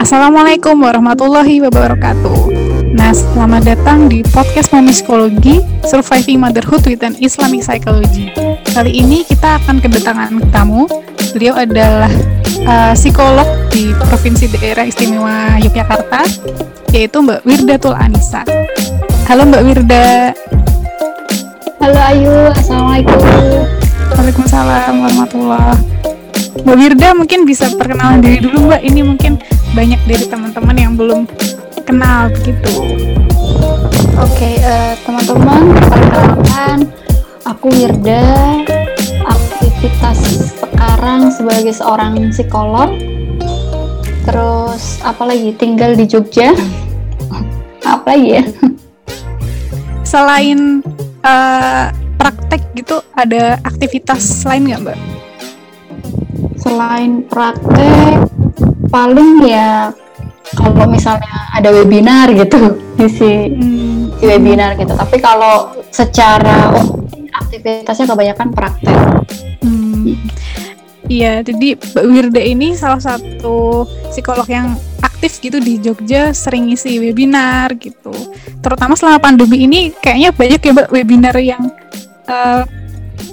Assalamualaikum warahmatullahi wabarakatuh. Nah, selamat datang di podcast Mami Psikologi Surviving Motherhood with an Islamic Psychology. Kali ini kita akan kedatangan tamu. Beliau adalah uh, psikolog di Provinsi Daerah Istimewa Yogyakarta, yaitu Mbak Wirdatul Anissa. Halo Mbak Wirda. Halo Ayu, Assalamualaikum. Waalaikumsalam warahmatullahi Mbak Wirda mungkin bisa perkenalan diri dulu Mbak. Ini mungkin banyak dari teman-teman yang belum kenal begitu. Oke, okay, uh, eh, teman-teman, perkenalkan aku Wirda. Aktivitas sekarang sebagai seorang psikolog. Terus apa lagi? Tinggal di Jogja. apa ya? Selain uh, praktek gitu, ada aktivitas lain nggak, Mbak? Selain praktek, paling ya kalau misalnya ada webinar gitu isi hmm. webinar gitu tapi kalau secara oh, aktivitasnya kebanyakan praktek hmm. Iya, jadi Mbak Wirda ini salah satu psikolog yang aktif gitu di Jogja, sering ngisi webinar gitu. Terutama selama pandemi ini, kayaknya banyak ya Mbak webinar yang uh,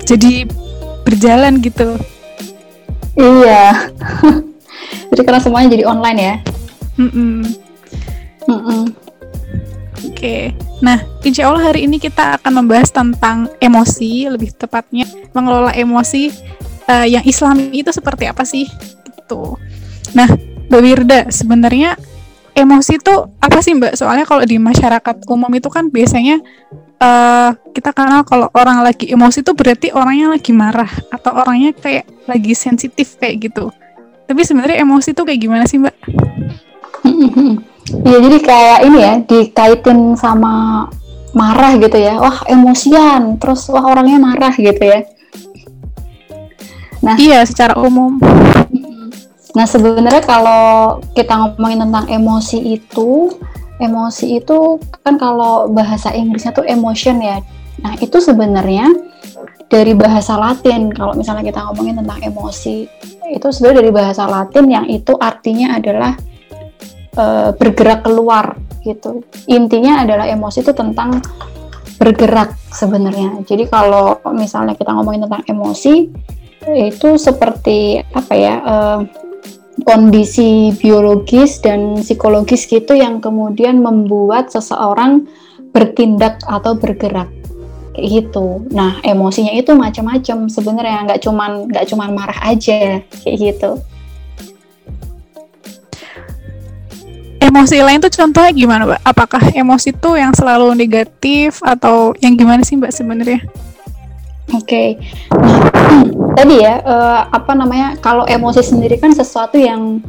jadi berjalan gitu. Iya, jadi karena semuanya jadi online ya. Mm -mm. Mm -mm. Oke, okay. nah insya Allah hari ini kita akan membahas tentang emosi, lebih tepatnya mengelola emosi uh, yang Islami itu seperti apa sih? Gitu. Nah, Mbak Wirda, sebenarnya emosi itu apa sih Mbak? Soalnya kalau di masyarakat umum itu kan biasanya uh, kita kenal kalau orang lagi emosi itu berarti orangnya lagi marah atau orangnya kayak lagi sensitif kayak gitu. Tapi sebenarnya emosi itu kayak gimana sih Mbak? Iya jadi kayak ini ya dikaitin sama marah gitu ya. Wah emosian, terus wah orangnya marah gitu ya. Nah iya secara umum. Nah sebenarnya kalau kita ngomongin tentang emosi itu, emosi itu kan kalau bahasa Inggrisnya tuh emotion ya. Nah itu sebenarnya dari bahasa Latin kalau misalnya kita ngomongin tentang emosi itu sebenarnya dari bahasa Latin yang itu artinya adalah uh, bergerak keluar gitu. Intinya adalah emosi itu tentang bergerak sebenarnya. Jadi kalau misalnya kita ngomongin tentang emosi itu seperti apa ya uh, kondisi biologis dan psikologis gitu yang kemudian membuat seseorang bertindak atau bergerak kayak gitu. Nah emosinya itu macam-macam sebenarnya nggak cuman nggak cuman marah aja kayak gitu. emosi lain tuh contohnya gimana mbak? Apakah emosi tuh yang selalu negatif atau yang gimana sih mbak sebenarnya? Oke, okay. nah, tadi ya uh, apa namanya kalau emosi sendiri kan sesuatu yang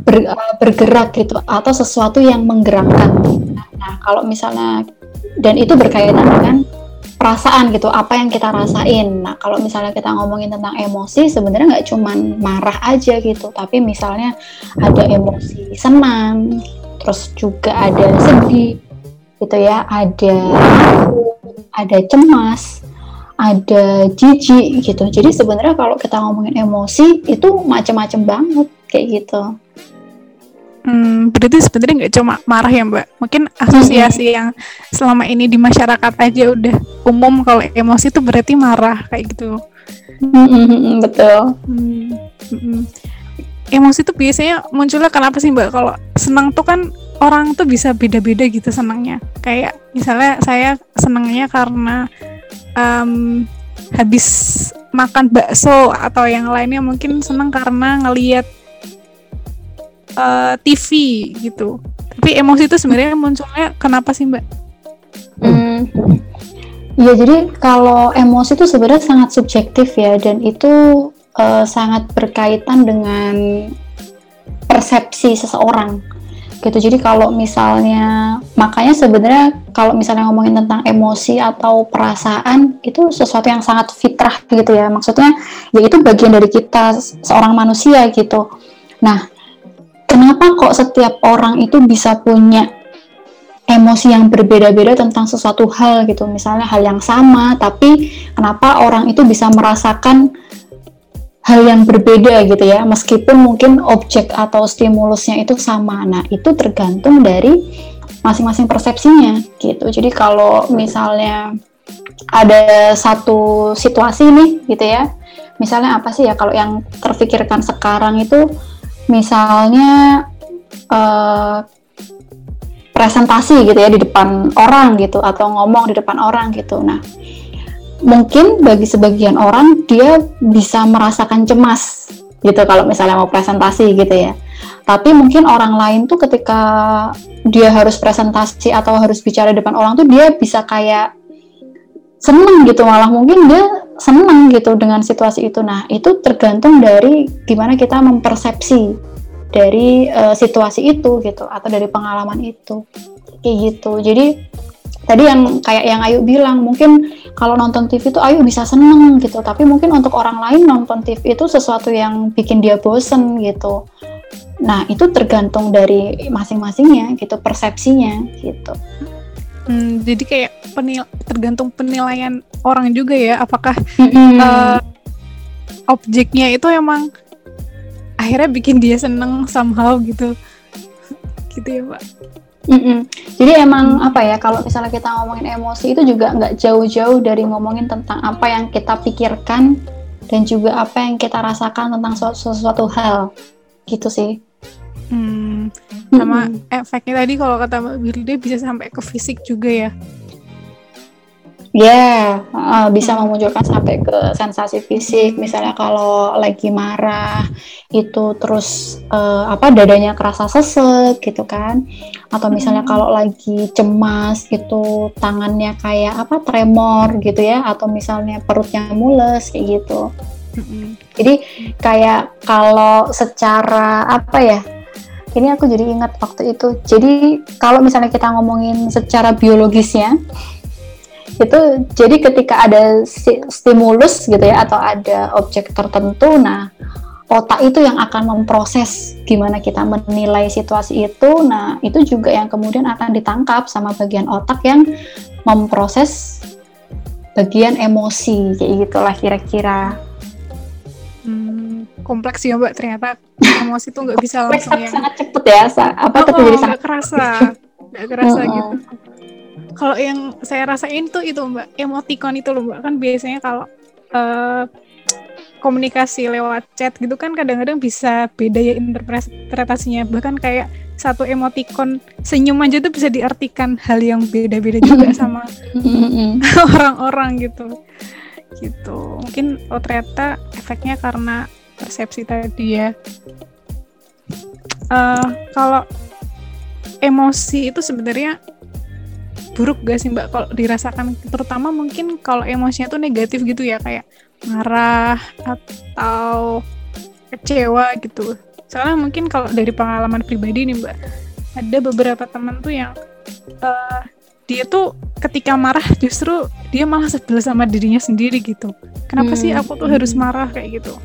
ber, uh, bergerak gitu atau sesuatu yang menggerakkan. Nah kalau misalnya dan itu berkaitan dengan perasaan gitu apa yang kita rasain nah kalau misalnya kita ngomongin tentang emosi sebenarnya nggak cuman marah aja gitu tapi misalnya ada emosi senang terus juga ada sedih gitu ya ada ada cemas ada jijik gitu jadi sebenarnya kalau kita ngomongin emosi itu macam-macam banget kayak gitu Hmm, berarti sebenarnya nggak cuma marah ya Mbak. Mungkin asosiasi hmm. yang selama ini di masyarakat aja udah umum kalau emosi itu berarti marah kayak gitu. Hmm, betul. Hmm, hmm. Emosi itu biasanya munculnya kenapa sih Mbak? Kalau senang tuh kan orang tuh bisa beda-beda gitu senangnya. Kayak misalnya saya senangnya karena um, habis makan bakso atau yang lainnya mungkin senang karena ngelihat uh, eh, TV gitu. Tapi emosi itu sebenarnya munculnya kenapa sih Mbak? Hmm. Ya jadi kalau emosi itu sebenarnya sangat subjektif ya dan itu uh, sangat berkaitan dengan persepsi seseorang gitu. Jadi kalau misalnya makanya sebenarnya kalau misalnya ngomongin tentang emosi atau perasaan itu sesuatu yang sangat fitrah gitu ya. Maksudnya ya itu bagian dari kita seorang manusia gitu. Nah, kenapa kok setiap orang itu bisa punya emosi yang berbeda-beda tentang sesuatu hal gitu misalnya hal yang sama tapi kenapa orang itu bisa merasakan hal yang berbeda gitu ya. Meskipun mungkin objek atau stimulusnya itu sama. Nah itu tergantung dari masing-masing persepsinya gitu. Jadi kalau misalnya ada satu situasi nih gitu ya. Misalnya apa sih ya kalau yang terfikirkan sekarang itu misalnya uh, presentasi gitu ya di depan orang gitu atau ngomong di depan orang gitu. Nah mungkin bagi sebagian orang dia bisa merasakan cemas gitu kalau misalnya mau presentasi gitu ya. Tapi mungkin orang lain tuh ketika dia harus presentasi atau harus bicara depan orang tuh dia bisa kayak seneng gitu malah mungkin dia seneng gitu dengan situasi itu. Nah itu tergantung dari gimana kita mempersepsi dari uh, situasi itu gitu atau dari pengalaman itu kayak gitu. Jadi tadi yang kayak yang Ayu bilang mungkin kalau nonton TV itu Ayu bisa seneng gitu. Tapi mungkin untuk orang lain nonton TV itu sesuatu yang bikin dia bosen gitu. Nah itu tergantung dari masing-masingnya gitu persepsinya gitu. Hmm, jadi kayak penil tergantung penilaian orang juga ya. Apakah hmm. uh, objeknya itu emang akhirnya bikin dia seneng somehow gitu. Gitu ya pak Mm -mm. Jadi emang apa ya kalau misalnya kita ngomongin emosi itu juga nggak jauh-jauh dari ngomongin tentang apa yang kita pikirkan dan juga apa yang kita rasakan tentang sesuatu, sesuatu hal gitu sih. Hmm, sama mm -hmm. efeknya tadi kalau kata Mbak Birli bisa sampai ke fisik juga ya. Ya, yeah, uh, bisa memunculkan sampai ke sensasi fisik. Misalnya kalau lagi marah, itu terus uh, apa dadanya kerasa sesek gitu kan? Atau misalnya kalau lagi cemas, itu tangannya kayak apa tremor gitu ya? Atau misalnya perutnya mules kayak gitu. Jadi kayak kalau secara apa ya? Ini aku jadi ingat waktu itu. Jadi kalau misalnya kita ngomongin secara biologisnya itu jadi ketika ada stimulus gitu ya atau ada objek tertentu nah otak itu yang akan memproses gimana kita menilai situasi itu nah itu juga yang kemudian akan ditangkap sama bagian otak yang memproses bagian emosi kayak gitulah kira-kira. Hmm, kompleks ya mbak ternyata emosi itu nggak bisa langsung yang sangat cepet ya apa oh, terjadi sangat kerasa. nggak kerasa gitu kalau yang saya rasain tuh itu mbak. Emoticon itu loh mbak. Kan biasanya kalau uh, komunikasi lewat chat gitu kan kadang-kadang bisa beda ya interpretasinya. Bahkan kayak satu emoticon senyum aja tuh bisa diartikan hal yang beda-beda juga sama orang-orang gitu. Gitu. Mungkin oh ternyata efeknya karena persepsi tadi ya. Uh, kalau emosi itu sebenarnya buruk gak sih mbak? Kalau dirasakan terutama mungkin kalau emosinya tuh negatif gitu ya kayak marah atau kecewa gitu. Soalnya mungkin kalau dari pengalaman pribadi nih mbak ada beberapa teman tuh yang uh, dia tuh ketika marah justru dia malah sebel sama dirinya sendiri gitu. Kenapa hmm. sih aku tuh harus marah kayak gitu?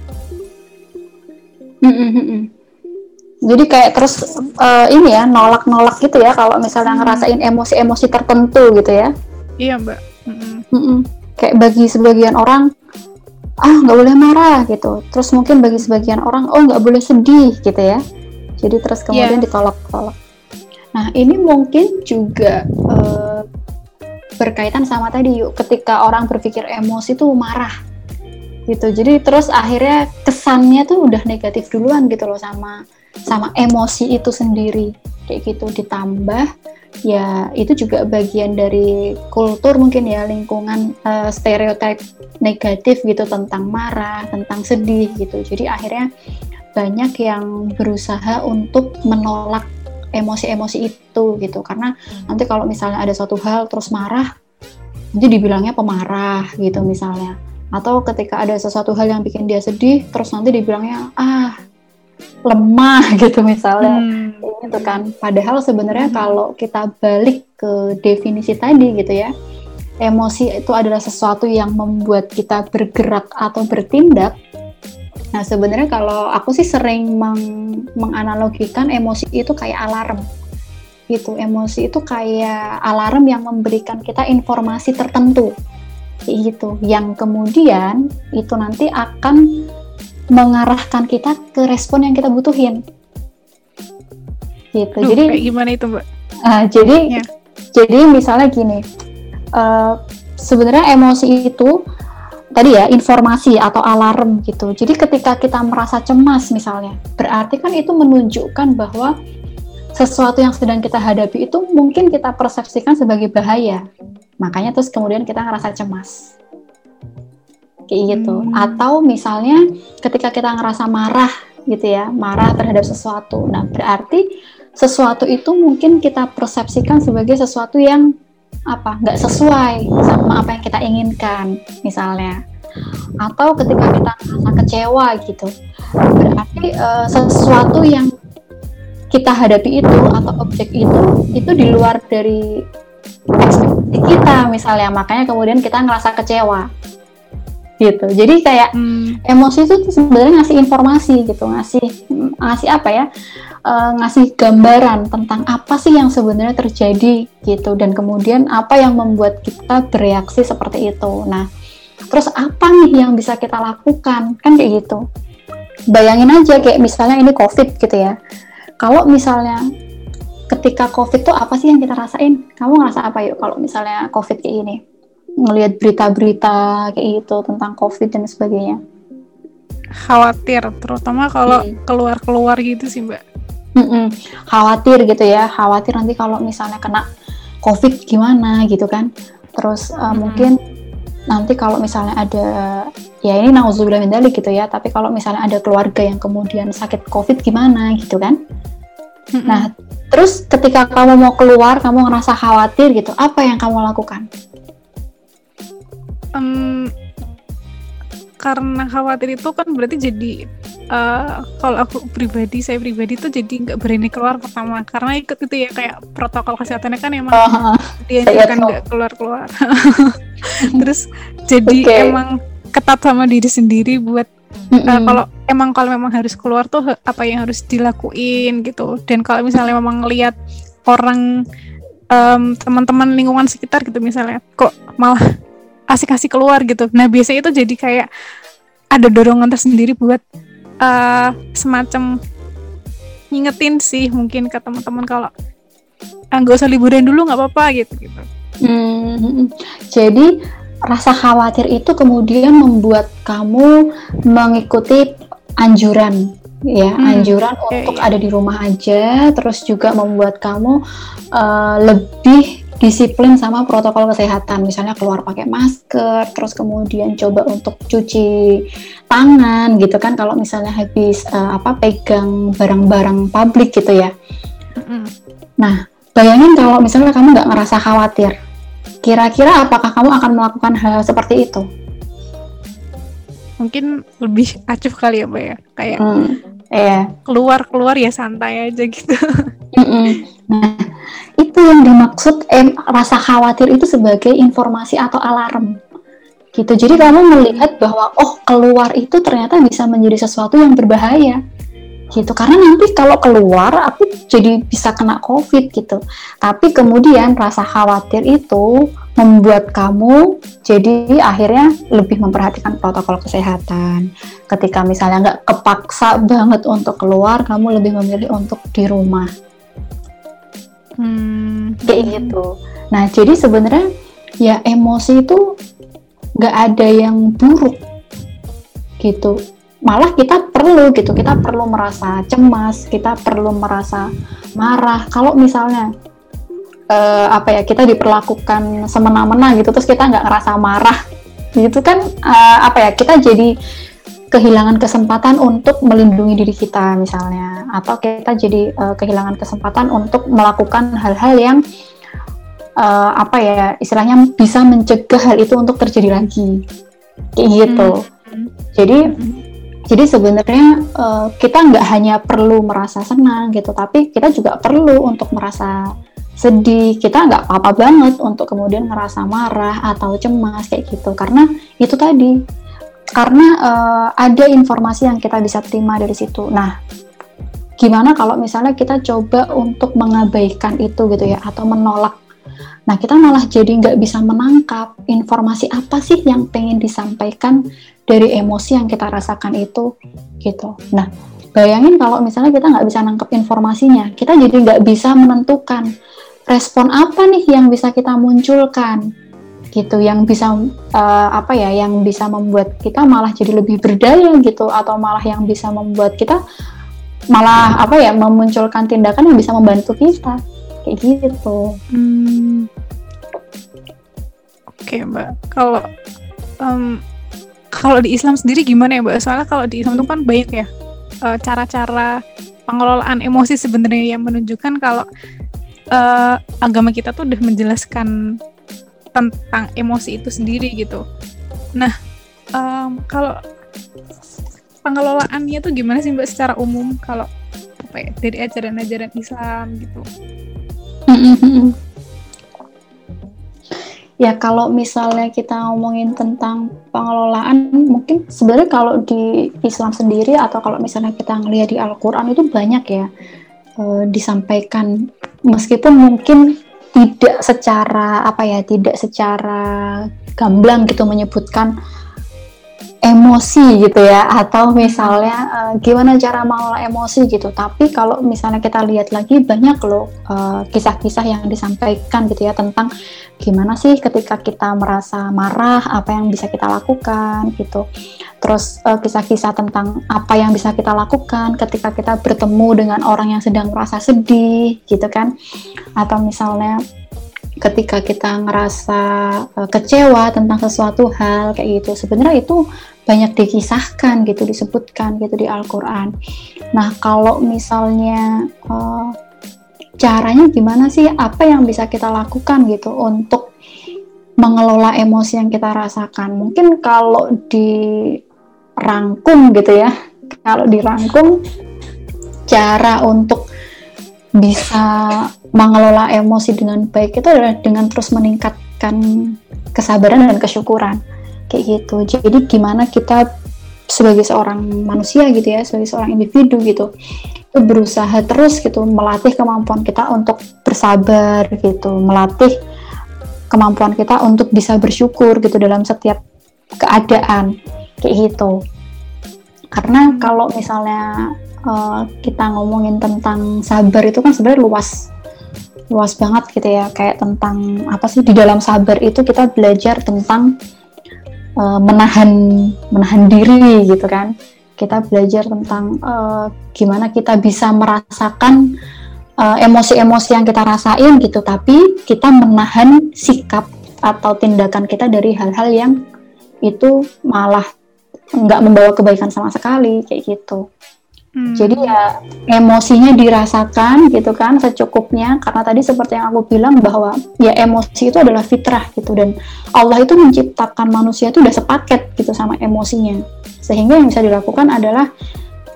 Hmm, hmm, hmm, jadi kayak terus uh, ini ya nolak-nolak gitu ya kalau misalnya hmm. ngerasain emosi-emosi tertentu gitu ya. Iya mbak. Mm -mm. kayak bagi sebagian orang ah nggak boleh marah gitu. Terus mungkin bagi sebagian orang oh nggak boleh sedih gitu ya. Jadi terus kemudian yeah. ditolak-tolak. Nah ini mungkin juga uh, berkaitan sama tadi yuk ketika orang berpikir emosi tuh marah gitu. Jadi terus akhirnya kesannya tuh udah negatif duluan gitu loh sama sama emosi itu sendiri. Kayak gitu ditambah ya itu juga bagian dari kultur mungkin ya lingkungan uh, stereotip negatif gitu tentang marah tentang sedih gitu. Jadi akhirnya banyak yang berusaha untuk menolak emosi-emosi itu gitu. Karena nanti kalau misalnya ada suatu hal terus marah nanti dibilangnya pemarah gitu misalnya. Atau ketika ada sesuatu hal yang bikin dia sedih terus nanti dibilangnya ah lemah gitu misalnya. Hmm. itu kan. Padahal sebenarnya hmm. kalau kita balik ke definisi tadi gitu ya emosi itu adalah sesuatu yang membuat kita bergerak atau bertindak. Nah sebenarnya kalau aku sih sering meng menganalogikan emosi itu kayak alarm gitu. Emosi itu kayak alarm yang memberikan kita informasi tertentu. Gitu. Yang kemudian itu nanti akan mengarahkan kita ke respon yang kita butuhin. Gitu. Duh, jadi kayak gimana itu mbak? Uh, jadi Ya. jadi misalnya gini uh, sebenarnya emosi itu tadi ya informasi atau alarm gitu. Jadi ketika kita merasa cemas misalnya berarti kan itu menunjukkan bahwa sesuatu yang sedang kita hadapi itu mungkin kita persepsikan sebagai bahaya. Makanya terus kemudian kita ngerasa cemas kayak gitu. Hmm. atau misalnya ketika kita ngerasa marah gitu ya marah terhadap sesuatu. Nah berarti sesuatu itu mungkin kita persepsikan sebagai sesuatu yang apa nggak sesuai sama apa yang kita inginkan misalnya. Atau ketika kita ngerasa kecewa gitu. Berarti eh, sesuatu yang kita hadapi itu atau objek itu itu di luar dari ekspektasi kita misalnya. Makanya kemudian kita ngerasa kecewa gitu. Jadi kayak Hmm, emosi itu tuh sebenarnya ngasih informasi gitu ngasih ngasih apa ya eh, ngasih gambaran tentang apa sih yang sebenarnya terjadi gitu. Dan kemudian apa yang membuat kita bereaksi seperti itu. Nah terus apa nih yang bisa kita lakukan? Kan kayak gitu. Bayangin aja kayak misalnya ini covid gitu ya. Kalau misalnya ketika covid tuh apa sih yang kita rasain? Kamu ngerasa apa yuk kalau misalnya covid kayak gini ngelihat berita-berita kayak gitu tentang covid dan sebagainya khawatir terutama kalau Hmm. keluar-keluar gitu sih mbak Mm-mm. khawatir gitu ya khawatir nanti kalau misalnya kena covid gimana gitu kan terus uh, Mm-mm. mungkin nanti kalau misalnya ada ya ini nauzubillah min dzalik gitu ya tapi kalau misalnya ada keluarga yang kemudian sakit covid gimana gitu kan Mm-mm. nah terus ketika kamu mau keluar kamu ngerasa khawatir gitu apa yang kamu lakukan Em, karena khawatir itu kan berarti jadi eh, kalau aku pribadi saya pribadi tuh jadi nggak berani keluar pertama. Karena ikut itu ya kayak protokol kesehatannya kan emang Oh, dia kan nggak keluar keluar terus jadi Oke. emang ketat sama diri sendiri buat mm-mm. eh, kalau emang kalau memang harus keluar tuh apa yang harus dilakuin gitu. Dan kalau misalnya memang ngelihat orang em, teman-teman lingkungan sekitar gitu misalnya kok malah asik-asik keluar gitu. Nah biasanya itu jadi kayak ada dorongan tersendiri buat eh, semacam ngingetin sih mungkin ke teman-teman kalau "Ah, nggak usah liburan dulu nggak apa-apa gitu gitu. Hmm, jadi rasa khawatir itu kemudian membuat kamu mengikuti anjuran ya Hmm, anjuran iya, untuk iya. ada di rumah aja terus juga membuat kamu uh, lebih disiplin sama protokol kesehatan. Misalnya keluar pakai masker terus kemudian coba untuk cuci tangan gitu kan. Kalau misalnya habis uh, apa pegang barang-barang publik gitu ya. Mm-mm. Bayangin kalau misalnya kamu nggak ngerasa khawatir, kira-kira apakah kamu akan melakukan hal seperti itu? mungkin lebih acuh kali ya mbak ya? Kayak Hmm, iya. keluar keluar ya santai aja gitu. Nah, itu yang dimaksud em, rasa khawatir itu sebagai informasi atau alarm. Gitu. Jadi kamu melihat bahwa oh keluar itu ternyata bisa menjadi sesuatu yang berbahaya. Gitu. Karena nanti kalau keluar aku jadi bisa kena Covid gitu. Tapi kemudian rasa khawatir itu membuat kamu jadi akhirnya lebih memperhatikan protokol kesehatan. Ketika misalnya nggak kepaksa banget untuk keluar, kamu lebih memilih untuk di rumah hmm. kayak gitu. Nah, jadi sebenarnya ya emosi itu nggak ada yang buruk gitu. Malah kita perlu gitu, kita perlu merasa cemas, kita perlu merasa marah. Kalau misalnya eh, apa ya kita diperlakukan semena-mena gitu, terus kita nggak ngerasa marah, gitu kan eh, apa ya kita jadi kehilangan kesempatan untuk melindungi diri kita misalnya atau kita jadi eh, kehilangan kesempatan untuk melakukan hal-hal yang eh, apa ya istilahnya bisa mencegah hal itu untuk terjadi lagi kayak gitu Hmm. jadi Hmm. Jadi sebenarnya eh, kita nggak hanya perlu merasa senang gitu tapi kita juga perlu untuk merasa sedih. Kita nggak apa-apa banget untuk kemudian ngerasa marah atau cemas kayak gitu. Karena itu tadi karena eh, ada informasi yang kita bisa terima dari situ. Nah gimana kalau misalnya kita coba untuk mengabaikan itu gitu ya atau menolak Nah kita malah jadi nggak bisa menangkap informasi apa sih yang pengen disampaikan dari emosi yang kita rasakan itu gitu. Nah bayangin kalau misalnya kita nggak bisa nangkep informasinya, kita jadi nggak bisa menentukan respon apa nih yang bisa kita munculkan gitu yang bisa uh, apa ya yang bisa membuat kita malah jadi lebih berdaya gitu atau malah yang bisa membuat kita malah apa ya memunculkan tindakan yang bisa membantu kita kayak gitu. Hmm. Oke okay, mbak, kalau um, kalau di Islam sendiri gimana ya mbak? Soalnya kalau di Islam itu kan banyak ya uh, cara-cara pengelolaan emosi sebenarnya yang menunjukkan kalau uh, agama kita tuh udah menjelaskan tentang emosi itu sendiri gitu. Nah, um, kalau pengelolaannya tuh gimana sih mbak secara umum kalau apa ya dari ajaran-ajaran Islam gitu? Ya kalau misalnya kita ngomongin tentang pengelolaan, mungkin sebenarnya kalau di Islam sendiri atau kalau misalnya kita ngelihat di Al-Quran itu banyak ya e, disampaikan, meskipun mungkin tidak secara apa ya, tidak secara gamblang gitu menyebutkan emosi gitu ya atau misalnya uh, gimana cara mengelola emosi gitu. Tapi kalau misalnya kita lihat lagi banyak loh eh, kisah-kisah yang disampaikan gitu ya tentang gimana sih ketika kita merasa marah apa yang bisa kita lakukan gitu. Terus eh, kisah-kisah tentang apa yang bisa kita lakukan ketika kita bertemu dengan orang yang sedang merasa sedih gitu kan. Atau misalnya ketika kita ngerasa uh, kecewa tentang sesuatu hal kayak gitu sebenarnya itu banyak dikisahkan gitu disebutkan gitu di Al-Qur'an. Nah, kalau misalnya uh, caranya gimana sih apa yang bisa kita lakukan gitu untuk mengelola emosi yang kita rasakan? Mungkin kalau dirangkum gitu ya. Kalau dirangkum cara untuk bisa mengelola emosi dengan baik itu adalah dengan terus meningkatkan kesabaran dan kesyukuran kayak gitu. Jadi gimana kita sebagai seorang manusia gitu ya, sebagai seorang individu gitu, itu berusaha terus gitu melatih kemampuan kita untuk bersabar gitu, melatih kemampuan kita untuk bisa bersyukur gitu dalam setiap keadaan kayak gitu. Karena kalau misalnya uh, kita ngomongin tentang sabar itu kan sebenarnya luas luas banget gitu ya kayak tentang apa sih di dalam sabar itu kita belajar tentang uh, menahan menahan diri gitu kan. Kita belajar tentang uh, gimana kita bisa merasakan emosi-emosi uh, yang kita rasain gitu tapi kita menahan sikap atau tindakan kita dari hal-hal yang itu malah nggak membawa kebaikan sama sekali kayak gitu Hmm. Jadi ya emosinya dirasakan gitu kan secukupnya karena tadi seperti yang aku bilang bahwa ya emosi itu adalah fitrah gitu dan Allah itu menciptakan manusia itu udah sepaket gitu sama emosinya. Sehingga yang bisa dilakukan adalah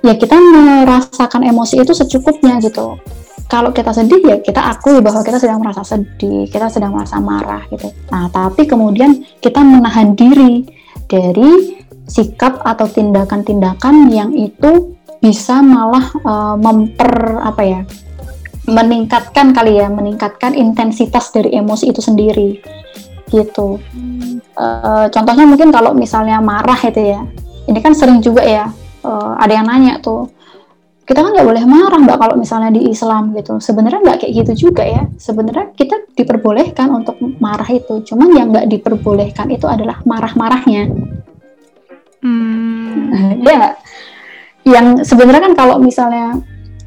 ya kita merasakan emosi itu secukupnya gitu. Kalau kita sedih ya kita akui bahwa kita sedang merasa sedih, kita sedang merasa marah gitu. Nah, tapi kemudian kita menahan diri dari sikap atau tindakan-tindakan yang itu bisa malah uh, memper apa ya meningkatkan kali ya meningkatkan intensitas dari emosi itu sendiri gitu. Uh, contohnya mungkin kalau misalnya marah itu ya ini kan sering juga ya uh, ada yang nanya tuh kita kan nggak boleh marah mbak kalau misalnya di Islam gitu. Sebenarnya nggak kayak gitu juga ya. Sebenarnya kita diperbolehkan untuk marah itu cuman yang nggak diperbolehkan itu adalah marah-marahnya. Hmm. ya yang sebenarnya kan kalau misalnya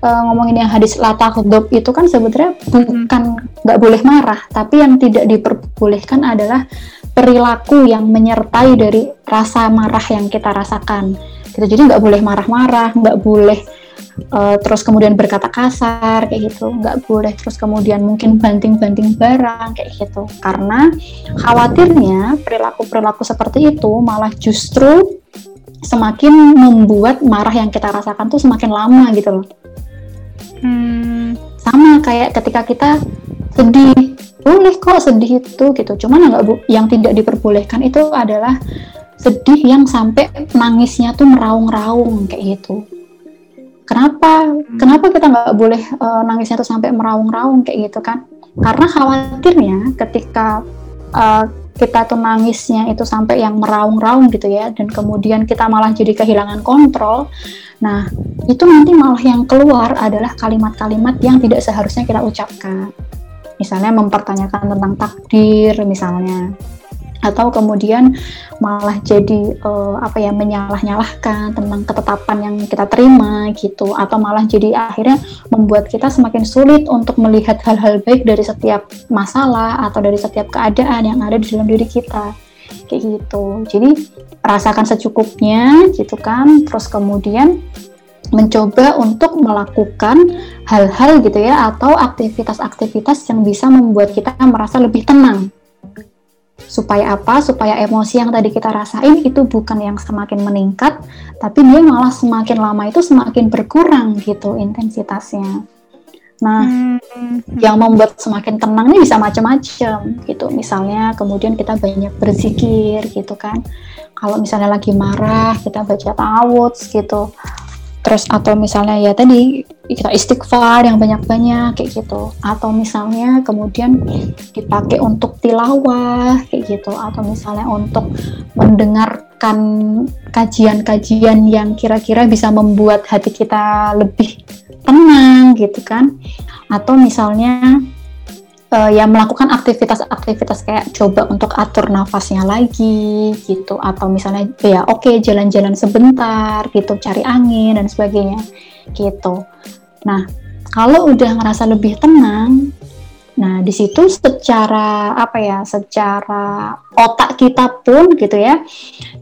uh, ngomongin yang hadis lata hudub itu kan sebenarnya bukan nggak boleh marah, tapi yang tidak diperbolehkan adalah perilaku yang menyertai dari rasa marah yang kita rasakan. Gitu. Jadi nggak boleh marah-marah, nggak boleh uh, terus kemudian berkata kasar kayak gitu, nggak boleh terus kemudian mungkin banting-banting barang kayak gitu. Karena khawatirnya perilaku-perilaku seperti itu malah justru semakin membuat marah yang kita rasakan tuh semakin lama gitu loh. Hmm. Sama kayak ketika kita sedih, boleh kok sedih itu gitu. Cuman yang bu yang tidak diperbolehkan itu adalah sedih yang sampai nangisnya tuh meraung-raung kayak gitu. Kenapa? Hmm. Kenapa kita nggak boleh uh, nangisnya tuh sampai meraung-raung kayak gitu kan? karena khawatirnya ketika uh, kita tuh nangisnya itu sampai yang meraung-raung gitu ya dan kemudian kita malah jadi kehilangan kontrol. Nah itu nanti malah yang keluar adalah kalimat-kalimat yang tidak seharusnya kita ucapkan. Misalnya mempertanyakan tentang takdir misalnya atau kemudian malah jadi uh, apa ya menyalah-nyalahkan tentang ketetapan yang kita terima gitu. Atau malah jadi akhirnya membuat kita semakin sulit untuk melihat hal-hal baik dari setiap masalah atau dari setiap keadaan yang ada di dalam diri kita. Kayak gitu. Jadi rasakan secukupnya gitu kan. Terus kemudian mencoba untuk melakukan hal-hal gitu ya atau aktivitas-aktivitas yang bisa membuat kita merasa lebih tenang supaya apa? Supaya emosi yang tadi kita rasain itu bukan yang semakin meningkat, tapi dia malah semakin lama itu semakin berkurang gitu intensitasnya. Nah, hmm. yang membuat semakin tenang ini bisa macam-macam gitu. Misalnya kemudian kita banyak berzikir gitu kan. Kalau misalnya lagi marah, kita baca tawuds gitu terus atau misalnya ya tadi kita istighfar yang banyak-banyak kayak gitu. Atau misalnya kemudian dipakai untuk tilawah kayak gitu. Atau misalnya untuk mendengarkan kajian-kajian yang kira-kira bisa membuat hati kita lebih tenang gitu kan. Atau misalnya uh, ya melakukan aktivitas-aktivitas kayak coba untuk atur nafasnya lagi gitu. Atau misalnya ya oke okay, jalan-jalan sebentar gitu cari angin dan sebagainya gitu. Nah kalau udah ngerasa lebih tenang, nah di situ secara apa ya secara otak kita pun gitu ya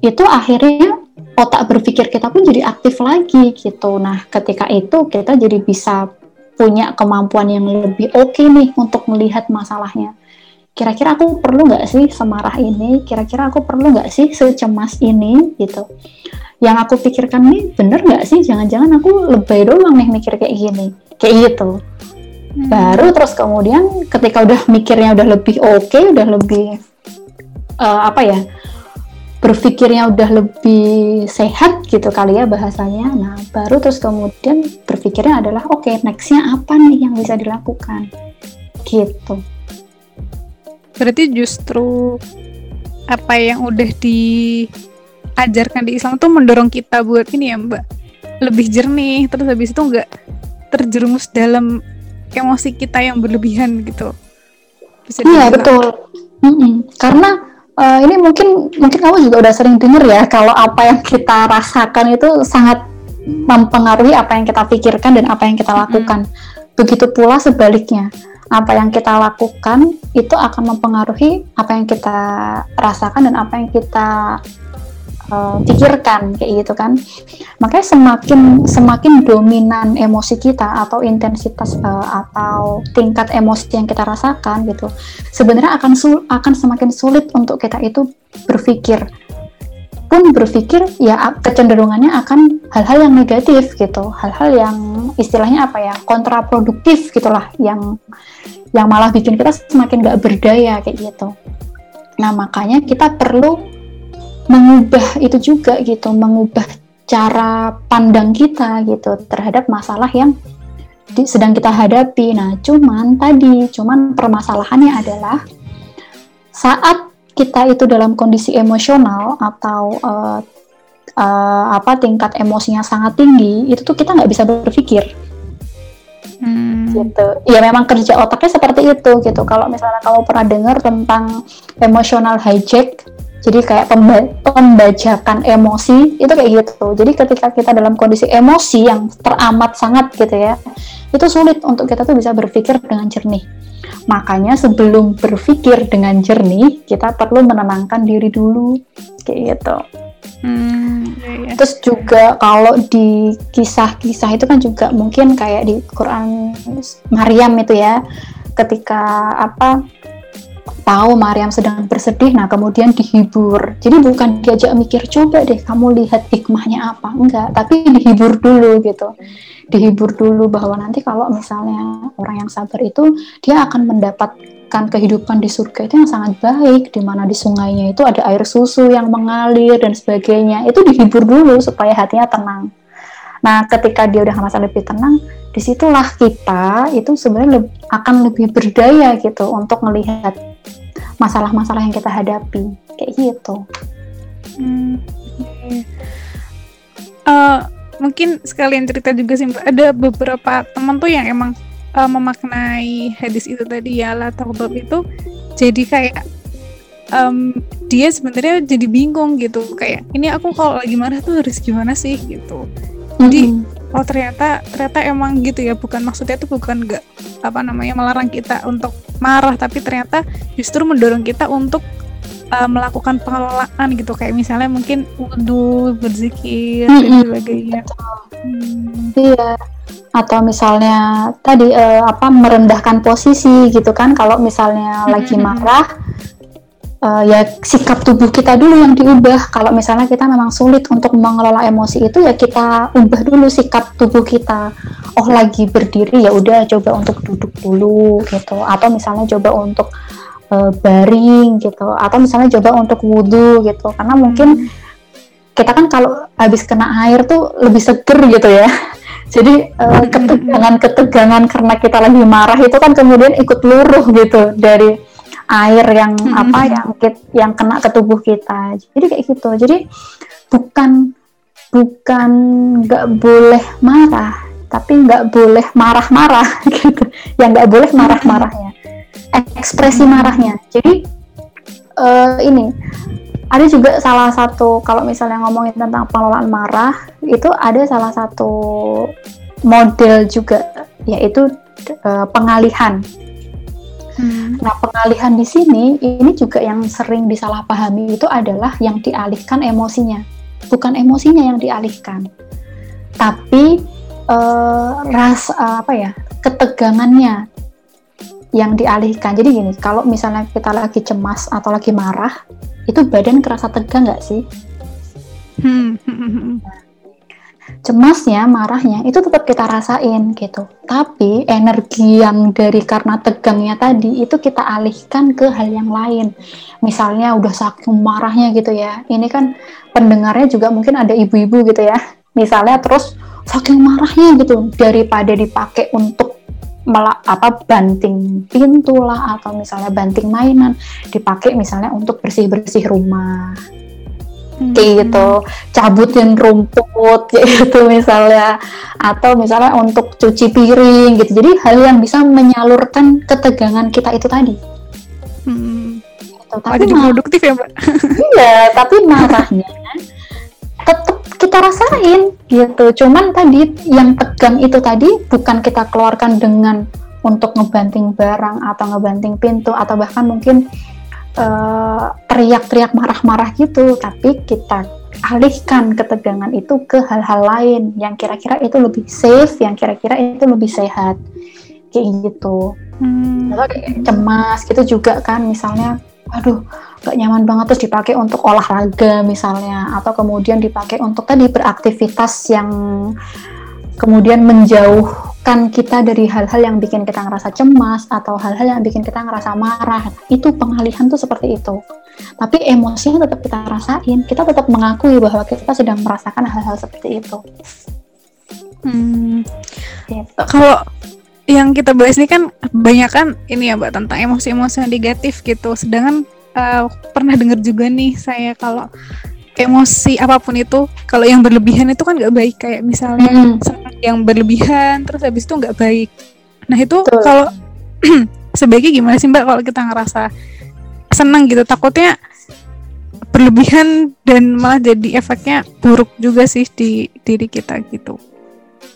itu akhirnya otak berpikir kita pun jadi aktif lagi gitu. Nah ketika itu kita jadi bisa punya kemampuan yang lebih oke okay nih untuk melihat masalahnya. Kira-kira aku perlu nggak sih semarah ini? Kira-kira aku perlu nggak sih secemas ini gitu? Yang aku pikirkan nih bener nggak sih? Jangan-jangan aku lebay doang nih mikir kayak gini, kayak gitu. Hmm. Baru terus kemudian ketika udah mikirnya udah lebih oke, okay, udah lebih uh, apa ya? berpikirnya udah lebih sehat gitu kali ya bahasanya. Nah, baru terus kemudian berpikirnya adalah oke, okay, nextnya apa nih yang bisa dilakukan? Gitu. Berarti justru apa yang udah diajarkan di Islam tuh mendorong kita buat ini ya Mbak, lebih jernih, terus habis itu nggak terjerumus dalam emosi kita yang berlebihan gitu. Bisa iya betul. Mm -mm. Karena uh, ini mungkin mungkin kamu juga udah sering dengar ya kalau apa yang kita rasakan itu sangat mempengaruhi apa yang kita pikirkan dan apa yang kita lakukan. Hmm. Begitu pula sebaliknya, apa yang kita lakukan itu akan mempengaruhi apa yang kita rasakan dan apa yang kita uh, pikirkan kayak gitu kan. Makanya semakin semakin dominan emosi kita atau intensitas uh, atau tingkat emosi yang kita rasakan gitu sebenarnya akan sul akan semakin sulit untuk kita itu berpikir pun berpikir ya kecenderungannya akan hal-hal yang negatif gitu hal-hal yang istilahnya apa ya kontraproduktif gitulah yang yang malah bikin kita semakin gak berdaya kayak gitu nah makanya kita perlu mengubah itu juga gitu, mengubah cara pandang kita gitu terhadap masalah yang di, sedang kita hadapi. Nah, cuman tadi, cuman permasalahannya adalah saat kita itu dalam kondisi emosional atau uh, uh, apa tingkat emosinya sangat tinggi, itu tuh kita nggak bisa berpikir. Hmm. gitu ya memang kerja otaknya seperti itu gitu kalau misalnya kamu pernah dengar tentang emotional hijack jadi kayak pemba pembajakan emosi itu kayak gitu jadi ketika kita dalam kondisi emosi yang teramat sangat gitu ya itu sulit untuk kita tuh bisa berpikir dengan jernih makanya sebelum berpikir dengan jernih kita perlu menenangkan diri dulu kayak gitu Hmm, iya, iya. Terus juga kalau di kisah-kisah itu kan juga mungkin kayak di Quran Maryam itu ya, ketika apa tahu Maryam sedang bersedih, nah kemudian dihibur. Jadi bukan diajak mikir, coba deh kamu lihat hikmahnya apa, enggak, tapi dihibur dulu gitu. Dihibur dulu bahwa nanti kalau misalnya orang yang sabar itu, dia akan mendapatkan kehidupan di surga itu yang sangat baik, di mana di sungainya itu ada air susu yang mengalir dan sebagainya. Itu dihibur dulu supaya hatinya tenang. Nah, ketika dia udah merasa lebih tenang, di situlah kita itu sebenarnya akan lebih berdaya gitu untuk melihat masalah-masalah yang kita hadapi kayak gitu. Hmm, uh, mungkin sekalian cerita juga sih mbak. Ada beberapa teman tuh yang emang uh, memaknai hadis itu tadi ya lah taghdab itu jadi kayak um, dia sebenarnya jadi bingung gitu. Kayak ini aku kalau lagi marah tuh harus gimana sih? Gitu. Jadi mm-hmm. oh ternyata ternyata emang gitu ya. Bukan maksudnya tuh bukan gak apa namanya melarang kita untuk marah tapi ternyata justru mendorong kita untuk uh, melakukan pengelolaan gitu kayak misalnya mungkin wudhu berzikir mm-hmm. dan sebagainya hmm. iya atau misalnya tadi uh, apa merendahkan posisi gitu kan kalau misalnya mm-hmm. lagi marah uh, ya sikap tubuh kita dulu yang diubah. Kalau misalnya kita memang sulit untuk mengelola emosi itu ya kita ubah dulu sikap tubuh kita. Oh lagi berdiri ya udah coba untuk duduk dulu gitu. Atau misalnya coba untuk uh, baring gitu. Atau misalnya coba untuk wudhu gitu. Karena mungkin kita kan kalau habis kena air tuh lebih seger gitu ya. Jadi uh, ketegangan-ketegangan karena kita lagi marah itu kan kemudian ikut luruh gitu dari air yang hmm. apa yang yang kena ke tubuh kita jadi kayak gitu jadi bukan bukan nggak boleh marah tapi nggak boleh marah-marah gitu yang nggak boleh marah-marahnya ekspresi marahnya. Jadi uh, ini ada juga salah satu kalau misalnya ngomongin tentang pengelolaan marah itu ada salah satu model juga yaitu uh, pengalihan. Hmm. Nah, pengalihan di sini ini juga yang sering disalahpahami itu adalah yang dialihkan emosinya, bukan emosinya yang dialihkan, tapi uh, ras uh, apa ya ketegangannya yang dialihkan. Jadi gini, kalau misalnya kita lagi cemas atau lagi marah, itu badan kerasa tegang nggak sih? Hmm. Cemasnya, marahnya itu tetap kita rasain gitu. Tapi energi yang dari karena tegangnya tadi itu kita alihkan ke hal yang lain. Misalnya udah saking marahnya gitu ya. Ini kan pendengarnya juga mungkin ada ibu-ibu gitu ya. Misalnya terus saking marahnya gitu daripada dipakai untuk melak apa banting pintu lah atau misalnya banting mainan dipakai misalnya untuk bersih-bersih rumah hmm. kayak gitu cabutin rumput kayak gitu misalnya atau misalnya untuk cuci piring gitu jadi hal yang bisa menyalurkan ketegangan kita itu tadi hmm. gitu. tapi jadi produktif ya mbak iya tapi marahnya tetap kita rasain gitu cuman tadi yang tegang itu tadi bukan kita keluarkan dengan untuk ngebanting barang atau ngebanting pintu atau bahkan mungkin eh, teriak-teriak marah-marah gitu, tapi kita alihkan ketegangan itu ke hal-hal lain yang kira-kira itu lebih safe, yang kira-kira itu lebih sehat, kayak gitu. Hmm. Atau cemas gitu juga kan, misalnya, aduh, gak nyaman banget terus dipakai untuk olahraga misalnya, atau kemudian dipakai untuk tadi beraktivitas yang kemudian menjauh kan kita dari hal-hal yang bikin kita ngerasa cemas atau hal-hal yang bikin kita ngerasa marah. Itu pengalihan tuh seperti itu. Tapi emosinya tetap kita rasain. Kita tetap mengakui bahwa kita sedang merasakan hal-hal seperti itu. Hmm. gitu. kalau yang kita bahas ini kan banyak kan ini ya mbak tentang emosi-emosi negatif gitu. Sedangkan uh, pernah dengar juga nih saya kalau emosi apa pun itu kalau yang berlebihan itu kan nggak baik. Kayak misalnya hmm. yang berlebihan terus habis itu nggak baik. Nah itu kalau sebaiknya gimana sih mbak kalau kita ngerasa senang gitu? Takutnya berlebihan dan malah jadi efeknya buruk juga sih di diri kita gitu.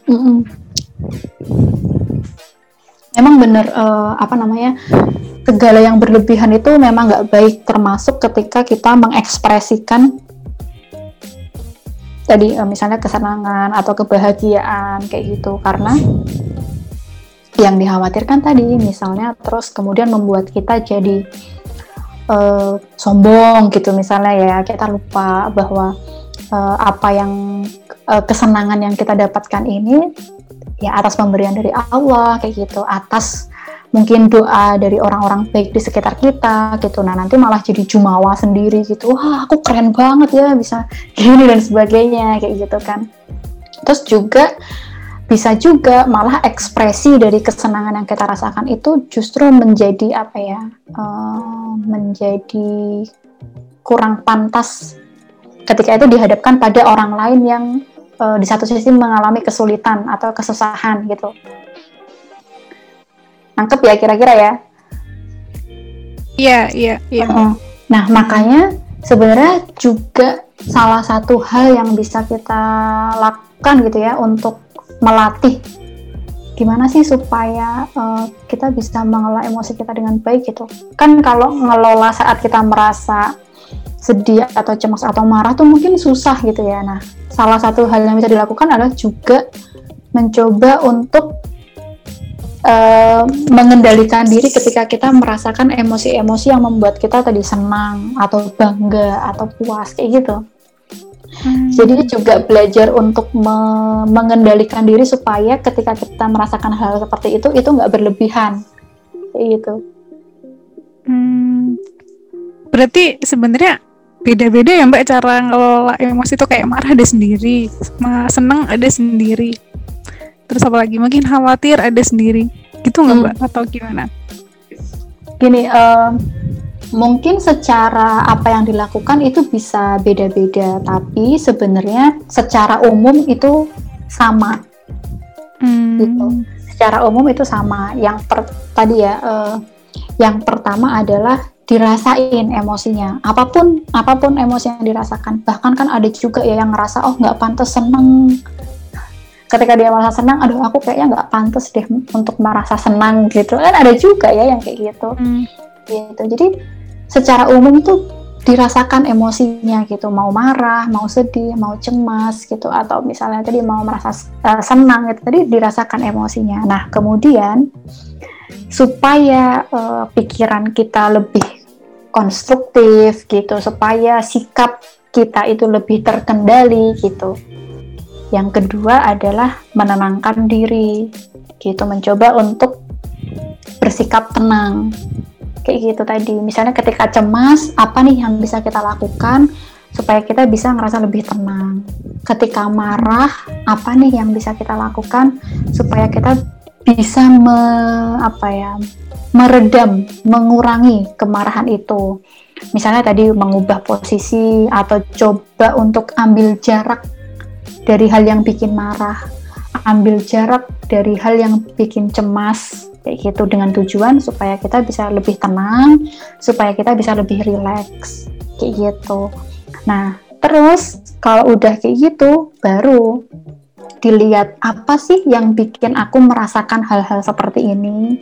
Mm -mm. Emang bener uh, apa namanya segala yang berlebihan itu memang nggak baik termasuk ketika kita mengekspresikan tadi uh, misalnya kesenangan atau kebahagiaan kayak gitu. Karena yang dikhawatirkan tadi misalnya terus kemudian membuat kita jadi uh, sombong gitu misalnya ya kita lupa bahwa uh, apa yang uh, kesenangan yang kita dapatkan ini ya atas pemberian dari Allah kayak gitu atas mungkin doa dari orang-orang baik di sekitar kita gitu. Nah nanti malah jadi jumawa sendiri gitu. Wah aku keren banget ya bisa gini dan sebagainya kayak gitu kan. Terus juga bisa juga malah ekspresi dari kesenangan yang kita rasakan itu justru menjadi apa ya uh, menjadi kurang pantas ketika itu dihadapkan pada orang lain yang uh, di satu sisi mengalami kesulitan atau kesusahan gitu nangkep ya kira-kira ya? Iya iya iya. Nah makanya sebenarnya juga salah satu hal yang bisa kita lakukan gitu ya untuk melatih gimana sih supaya uh, kita bisa mengelola emosi kita dengan baik gitu. Kan kalau ngelola saat kita merasa sedih atau cemas atau marah tuh mungkin susah gitu ya. Nah salah satu hal yang bisa dilakukan adalah juga mencoba untuk uh, mengendalikan diri ketika kita merasakan emosi-emosi yang membuat kita tadi senang atau bangga atau puas kayak gitu Hmm. Jadi juga belajar untuk me mengendalikan diri supaya ketika kita merasakan hal seperti itu itu nggak berlebihan, kayak gitu. Hmm. Berarti sebenarnya beda-beda ya Mbak cara ngelola emosi itu kayak marah ada sendiri, senang ada sendiri. Terus apalagi mungkin khawatir ada sendiri. Gitu nggak hmm. Mbak atau gimana? Gini, uh, mungkin secara apa yang dilakukan itu bisa beda-beda, tapi sebenarnya secara umum itu sama. Hmm. Gitu. Secara umum itu sama. Yang per, tadi ya, uh, yang pertama adalah dirasain emosinya. Apa pun apa pun emosi yang dirasakan. Bahkan kan ada juga ya yang ngerasa oh nggak pantas seneng. Ketika dia merasa senang, aduh aku kayaknya nggak pantas deh untuk merasa senang gitu. Kan ada juga ya yang kayak gitu. Hmm. Gitu. Jadi secara umum itu dirasakan emosinya gitu mau marah mau sedih mau cemas gitu atau misalnya tadi mau merasa uh, senang gitu tadi dirasakan emosinya nah kemudian supaya uh, pikiran kita lebih konstruktif gitu supaya sikap kita itu lebih terkendali gitu yang kedua adalah menenangkan diri gitu. Mencoba untuk bersikap tenang. Kayak gitu tadi. Misalnya ketika cemas apa nih yang bisa kita lakukan supaya kita bisa ngerasa lebih tenang? Ketika marah apa nih yang bisa kita lakukan supaya kita bisa me, apa ya meredam mengurangi kemarahan itu? Misalnya tadi mengubah posisi atau coba untuk ambil jarak dari hal yang bikin marah ambil jarak dari hal yang bikin cemas kayak gitu dengan tujuan supaya kita bisa lebih tenang, supaya kita bisa lebih rileks kayak gitu. Nah, terus kalau udah kayak gitu baru dilihat apa sih yang bikin aku merasakan hal-hal seperti ini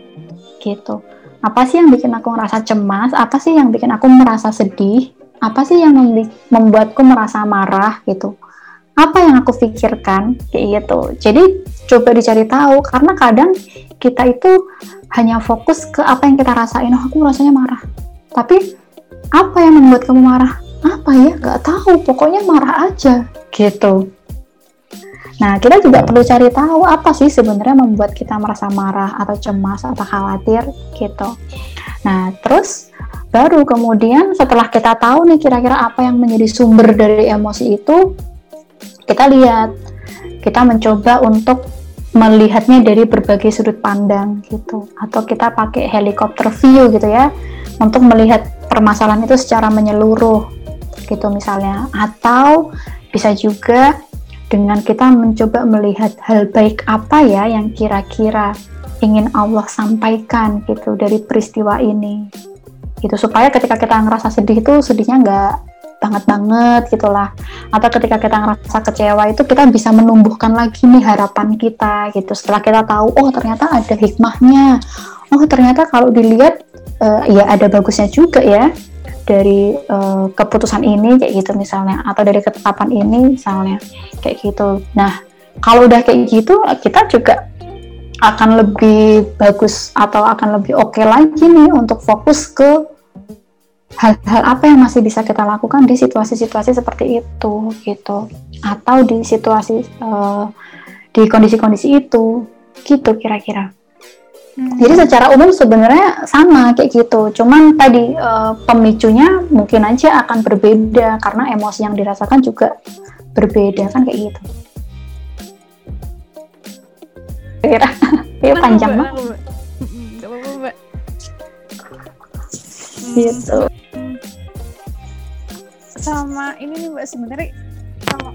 gitu. Apa sih yang bikin aku merasa cemas? Apa sih yang bikin aku merasa sedih? Apa sih yang membuatku merasa marah gitu? Apa yang aku pikirkan? Kayak gitu. Jadi coba dicari tahu karena kadang kita itu hanya fokus ke apa yang kita rasain. Oh aku rasanya marah. Tapi apa yang membuat kamu marah? Apa ya? Nggak tahu. Pokoknya marah aja. Gitu. Nah kita juga perlu cari tahu apa sih sebenarnya membuat kita merasa marah atau cemas atau khawatir gitu. Nah terus baru kemudian setelah kita tahu nih kira-kira apa yang menjadi sumber dari emosi itu kita lihat. Kita mencoba untuk melihatnya dari berbagai sudut pandang gitu. Atau kita pakai helikopter view gitu ya untuk melihat permasalahan itu secara menyeluruh gitu misalnya. Atau bisa juga dengan kita mencoba melihat hal baik apa ya yang kira-kira ingin Allah sampaikan gitu dari peristiwa ini. Gitu supaya ketika kita ngerasa sedih itu sedihnya nggak banget banget gitulah. Atau ketika kita ngerasa kecewa itu kita bisa menumbuhkan lagi nih harapan kita gitu. Setelah kita tahu oh ternyata ada hikmahnya. Oh ternyata kalau dilihat uh, ya ada bagusnya juga ya dari uh, keputusan ini kayak gitu misalnya. Atau dari ketetapan ini misalnya kayak gitu. Nah kalau udah kayak gitu kita juga akan lebih bagus atau akan lebih oke okay lagi nih untuk fokus ke hal-hal apa yang masih bisa kita lakukan di situasi-situasi seperti itu gitu atau di situasi uh, di kondisi-kondisi itu gitu kira-kira hmm. jadi secara umum sebenarnya sama kayak gitu cuman tadi uh, pemicunya mungkin aja akan berbeda karena emosi yang dirasakan juga berbeda kan kayak gitu kira-kira. Panjang banget. Gitu. Sama ini nih Mbak sebenarnya kalau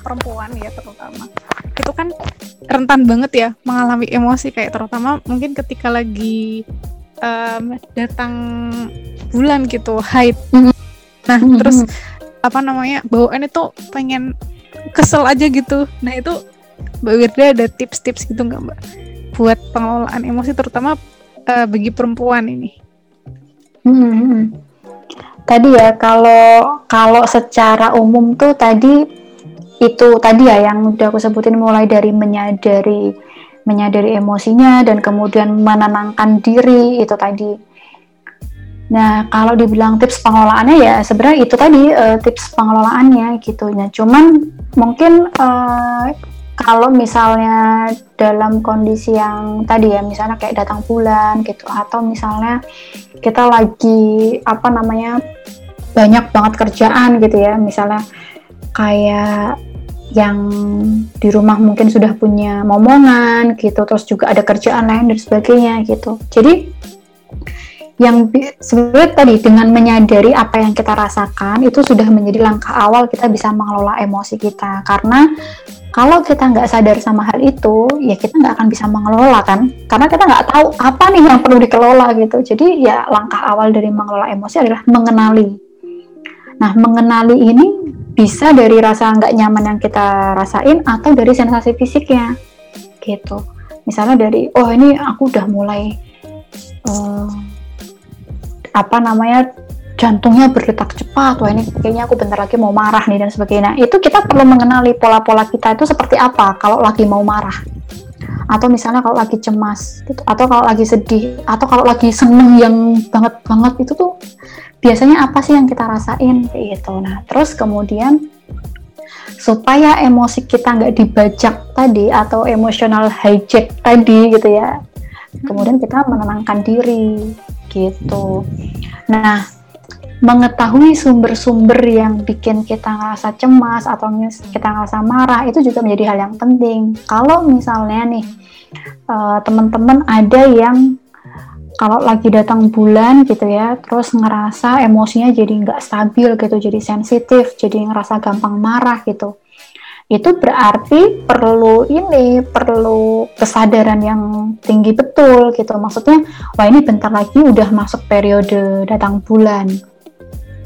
perempuan ya terutama itu kan rentan banget ya mengalami emosi kayak terutama mungkin ketika lagi em, datang bulan gitu haid. Mhm. Nah, Mhm. terus apa namanya bawaan itu pengen kesel aja gitu nah itu mbak Wirda ada tips-tips gitu nggak mbak buat pengelolaan emosi terutama eh, bagi perempuan ini Hmm, hmm. Tadi ya kalau kalau secara umum tuh tadi itu tadi ya yang udah aku sebutin mulai dari menyadari menyadari emosinya dan kemudian menenangkan diri itu tadi. Nah kalau dibilang tips pengelolaannya ya sebenarnya itu tadi eh, tips pengelolaannya gitu. Nah cuman mungkin eh, kalau misalnya dalam kondisi yang tadi ya misalnya kayak datang bulan gitu atau misalnya kita lagi apa namanya banyak banget kerjaan gitu ya misalnya kayak yang di rumah mungkin sudah punya momongan gitu terus juga ada kerjaan lain dan sebagainya gitu. Jadi yang sebenarnya tadi dengan menyadari apa yang kita rasakan itu sudah menjadi langkah awal kita bisa mengelola emosi kita. Karena kalau kita nggak sadar sama hal itu ya kita nggak akan bisa mengelola kan? Karena kita nggak tahu apa nih yang perlu dikelola gitu. Jadi ya langkah awal dari mengelola emosi adalah mengenali. Nah mengenali ini bisa dari rasa nggak nyaman yang kita rasain atau dari sensasi fisiknya gitu. Misalnya dari oh ini aku udah mulai eh, apa namanya jantungnya berdetak cepat. Wah ini kayaknya aku bentar lagi mau marah nih dan sebagainya. Itu kita perlu mengenali pola-pola kita itu seperti apa kalau lagi mau marah. Atau misalnya kalau lagi cemas gitu atau kalau lagi sedih atau kalau lagi seneng yang banget banget itu tuh biasanya apa sih yang kita rasain? Kayak gitu. Nah terus kemudian supaya emosi kita nggak dibajak tadi atau emotional hijack tadi gitu ya kemudian kita menenangkan diri gitu nah mengetahui sumber-sumber yang bikin kita ngerasa cemas atau kita ngerasa marah itu juga menjadi hal yang penting. Kalau misalnya nih eh, teman-teman ada yang kalau lagi datang bulan gitu ya, terus ngerasa emosinya jadi nggak stabil gitu, jadi sensitif, jadi ngerasa gampang marah gitu. Itu berarti perlu ini, perlu kesadaran yang tinggi betul gitu. Maksudnya, wah ini bentar lagi udah masuk periode datang bulan.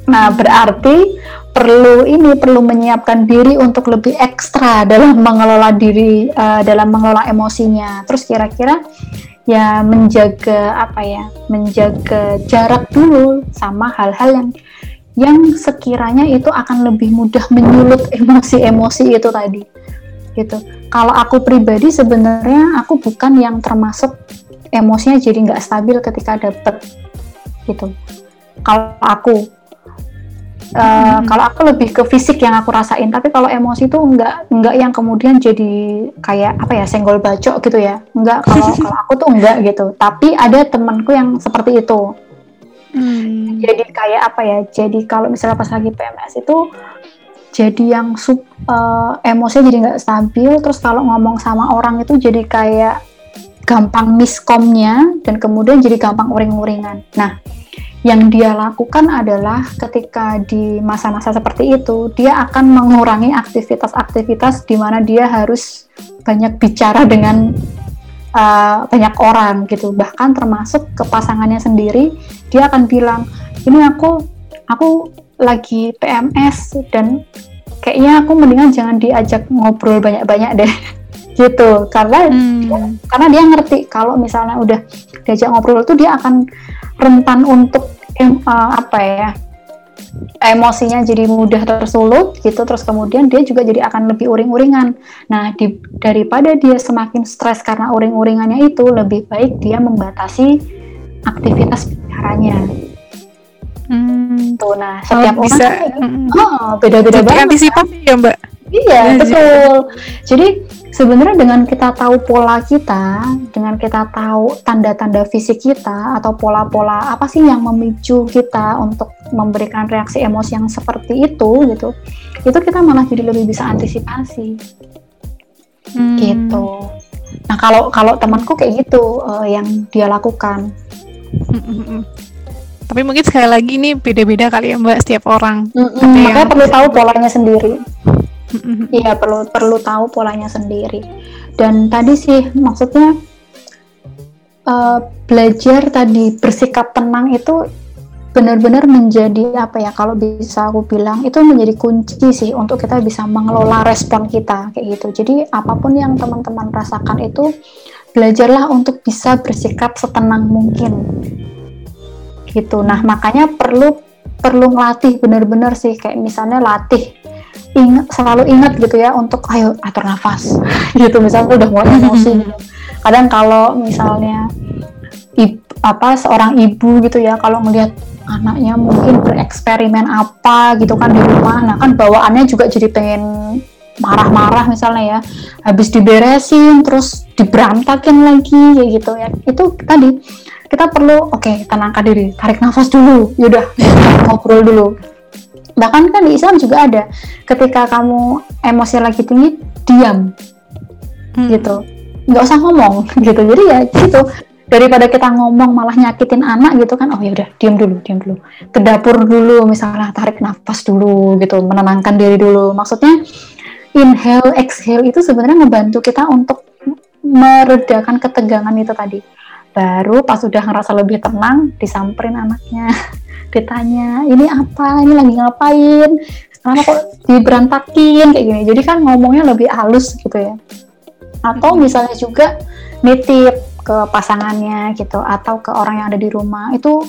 Nah, berarti perlu ini perlu menyiapkan diri untuk lebih ekstra dalam mengelola diri eh, dalam mengelola emosinya. Terus kira-kira ya menjaga apa ya? Menjaga jarak dulu sama hal-hal yang yang sekiranya itu akan lebih mudah menyulut emosi-emosi itu tadi. Gitu. Kalau aku pribadi sebenarnya aku bukan yang termasuk emosinya jadi nggak stabil ketika dapet gitu. Kalau aku Uh, Hmm. kalau aku lebih ke fisik yang aku rasain tapi kalau emosi tuh nggak nggak yang kemudian jadi kayak apa ya senggol bacok gitu ya nggak kalau kalau aku tuh enggak gitu tapi ada temanku yang seperti itu Hmm. jadi kayak apa ya jadi kalau misalnya pas lagi PMS itu jadi yang sub eh, emosinya jadi nggak stabil terus kalau ngomong sama orang itu jadi kayak gampang miskomnya dan kemudian jadi gampang uring-uringan nah yang dia lakukan adalah ketika di masa-masa seperti itu dia akan mengurangi aktivitas-aktivitas di mana dia harus banyak bicara dengan uh, banyak orang gitu. Bahkan termasuk ke pasangannya sendiri dia akan bilang ini aku aku lagi PMS dan kayaknya aku mendingan jangan diajak ngobrol banyak-banyak deh. Gitu. Karena Hmm. karena dia ngerti kalau misalnya udah diajak ngobrol itu dia akan rentan untuk eh, apa ya emosinya jadi mudah tersulut gitu terus kemudian dia juga jadi akan lebih uring-uringan. Nah di- daripada dia semakin stres karena uring-uringannya itu lebih baik dia membatasi aktivitas bicaranya Hmm. tuh nah setiap Oh, orang bisa. kan- mm, oh, beda-beda banget. antisipasi ya mbak Iya, Iya betul. Jadi sebenarnya dengan kita tahu pola kita, dengan kita tahu tanda-tanda fisik kita atau pola-pola apa sih yang memicu kita untuk memberikan reaksi emosi yang seperti itu gitu. Itu kita malah jadi lebih bisa antisipasi Hmm. gitu. Nah kalau kalau temanku kayak gitu uh, yang dia lakukan. Tapi mungkin sekali lagi ini beda-beda kali ya Mbak setiap orang. Mm-mm, makanya yang... perlu tahu polanya sendiri. Iya perlu perlu tahu polanya sendiri. Dan tadi sih maksudnya uh, belajar tadi bersikap tenang itu benar-benar menjadi apa ya kalau bisa aku bilang itu menjadi kunci sih untuk kita bisa mengelola respon kita kayak gitu. Jadi apa pun yang teman-teman rasakan itu belajarlah untuk bisa bersikap setenang mungkin. Gitu. Nah makanya perlu perlu ngelatih benar-benar sih. Kayak misalnya latih ingat selalu ingat gitu ya untuk ayo atur nafas. Gitu misalnya udah mulai emosi gitu. kadang kalau misalnya ibu, apa seorang ibu gitu ya kalau melihat anaknya mungkin bereksperimen apa gitu kan di rumah nah kan bawaannya juga jadi pengen marah-marah misalnya ya. Habis diberesin terus diberantakin lagi ya gitu ya. Itu tadi kita perlu oke okay, tenangkan diri tarik nafas dulu yaudah ngobrol dulu bahkan kan di Islam juga ada ketika kamu emosi lagi tinggi diam. Hmm. gitu. Nggak usah ngomong gitu. Jadi ya gitu. Daripada kita ngomong malah nyakitin anak gitu kan oh ya udah diam dulu diam dulu. Ke dapur dulu misalnya tarik nafas dulu gitu. Menenangkan diri dulu. Maksudnya inhale exhale itu sebenarnya ngebantu kita untuk meredakan ketegangan itu tadi baru pas udah ngerasa lebih tenang disamperin anaknya. Ditanya ini apa? Ini lagi ngapain? Kenapa kok diberantakin? Kayak gini. Jadi kan ngomongnya lebih halus gitu ya. Atau misalnya juga nitip ke pasangannya gitu atau ke orang yang ada di rumah itu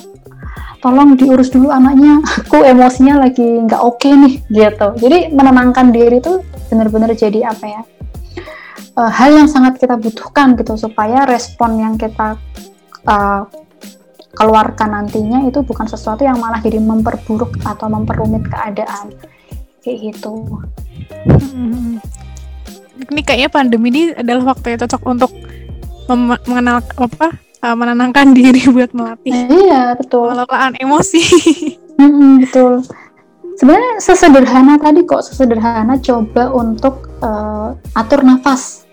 tolong diurus dulu anaknya. Aku emosinya lagi nggak oke okay nih gitu. Jadi menenangkan diri itu benar-benar jadi apa ya uh, hal yang sangat kita butuhkan gitu supaya respon yang kita uh, keluarkan nantinya itu bukan sesuatu yang malah jadi memperburuk atau memperumit keadaan. Kayak gitu. Hmm. Ini kayaknya pandemi ini adalah waktu yang cocok untuk mengenal apa uh, menenangkan diri buat melatih iya betul. pengelolaan emosi. Mm-hmm, betul. Sebenarnya sesederhana tadi kok sesederhana coba untuk uh, atur nafas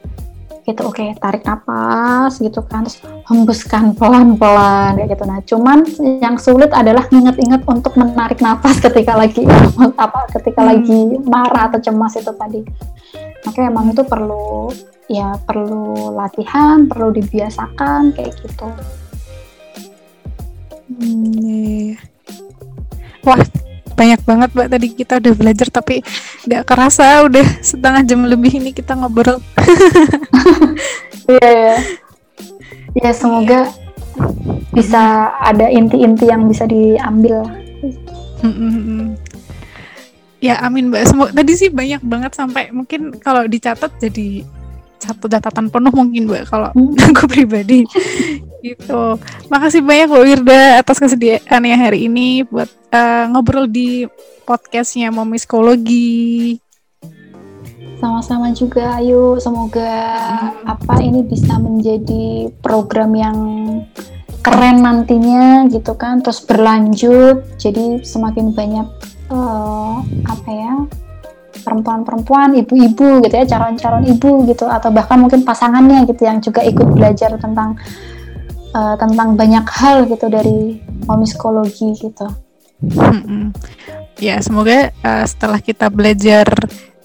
gitu oke okay, tarik nafas gitu kan terus hembuskan pelan-pelan kayak gitu nah cuman yang sulit adalah ingat-ingat untuk menarik nafas ketika lagi apa ketika hmm. lagi marah atau cemas itu tadi makanya emang itu perlu ya perlu latihan, perlu dibiasakan kayak gitu. Hmm, yeah. Iya. Wah, banyak banget mbak tadi kita udah belajar tapi nggak kerasa udah setengah jam lebih ini kita ngobrol. Iya ya. Ya semoga bisa ada inti-inti yang bisa diambil. Hmm. Ya amin mbak. Semoga tadi sih banyak banget sampai mungkin kalau dicatat jadi satu catatan penuh mungkin mbak kalau hmm. aku pribadi. Gitu. Makasih banyak mbak Wirda atas kesediaannya hari ini buat uh, ngobrol di podcastnya Momi Psikologi. Sama-sama juga ayo semoga hmm. apa ini bisa menjadi program yang keren nantinya gitu kan. Terus berlanjut. Jadi semakin banyak uh, apa ya perempuan-perempuan, ibu-ibu gitu ya, calon-calon ibu gitu atau bahkan mungkin pasangannya gitu yang juga ikut belajar tentang uh, tentang banyak hal gitu dari psikologi gitu. Hmm, ya semoga uh, setelah kita belajar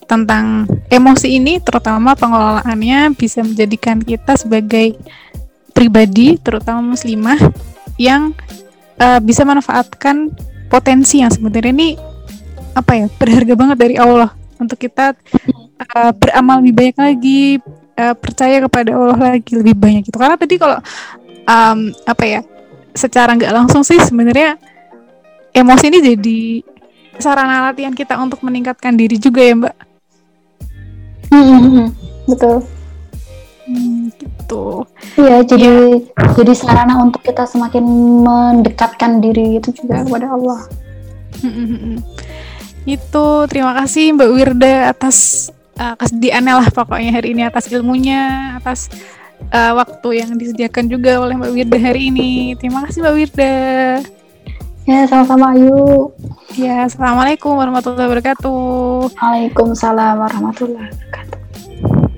tentang emosi ini, terutama pengelolaannya bisa menjadikan kita sebagai pribadi, terutama muslimah yang uh, bisa manfaatkan potensi yang sebenarnya ini apa ya berharga banget dari Allah untuk kita uh, beramal lebih banyak lagi uh, percaya kepada Allah lagi lebih banyak gitu. Karena tadi kalau um, apa ya secara nggak langsung sih sebenarnya emosi ini jadi sarana latihan kita untuk meningkatkan diri juga ya mbak. Hmm, hmm, hmm. betul. Hmm, gitu. Iya jadi ya. jadi sarana untuk kita semakin mendekatkan diri itu juga kepada Allah itu terima kasih Mbak Wirda atas uh, kesediaannya lah pokoknya hari ini atas ilmunya, atas uh, waktu yang disediakan juga oleh Mbak Wirda hari ini. Terima kasih Mbak Wirda. Ya, sama-sama Ayu. Ya, Assalamualaikum warahmatullahi wabarakatuh. Waalaikumsalam warahmatullahi wabarakatuh.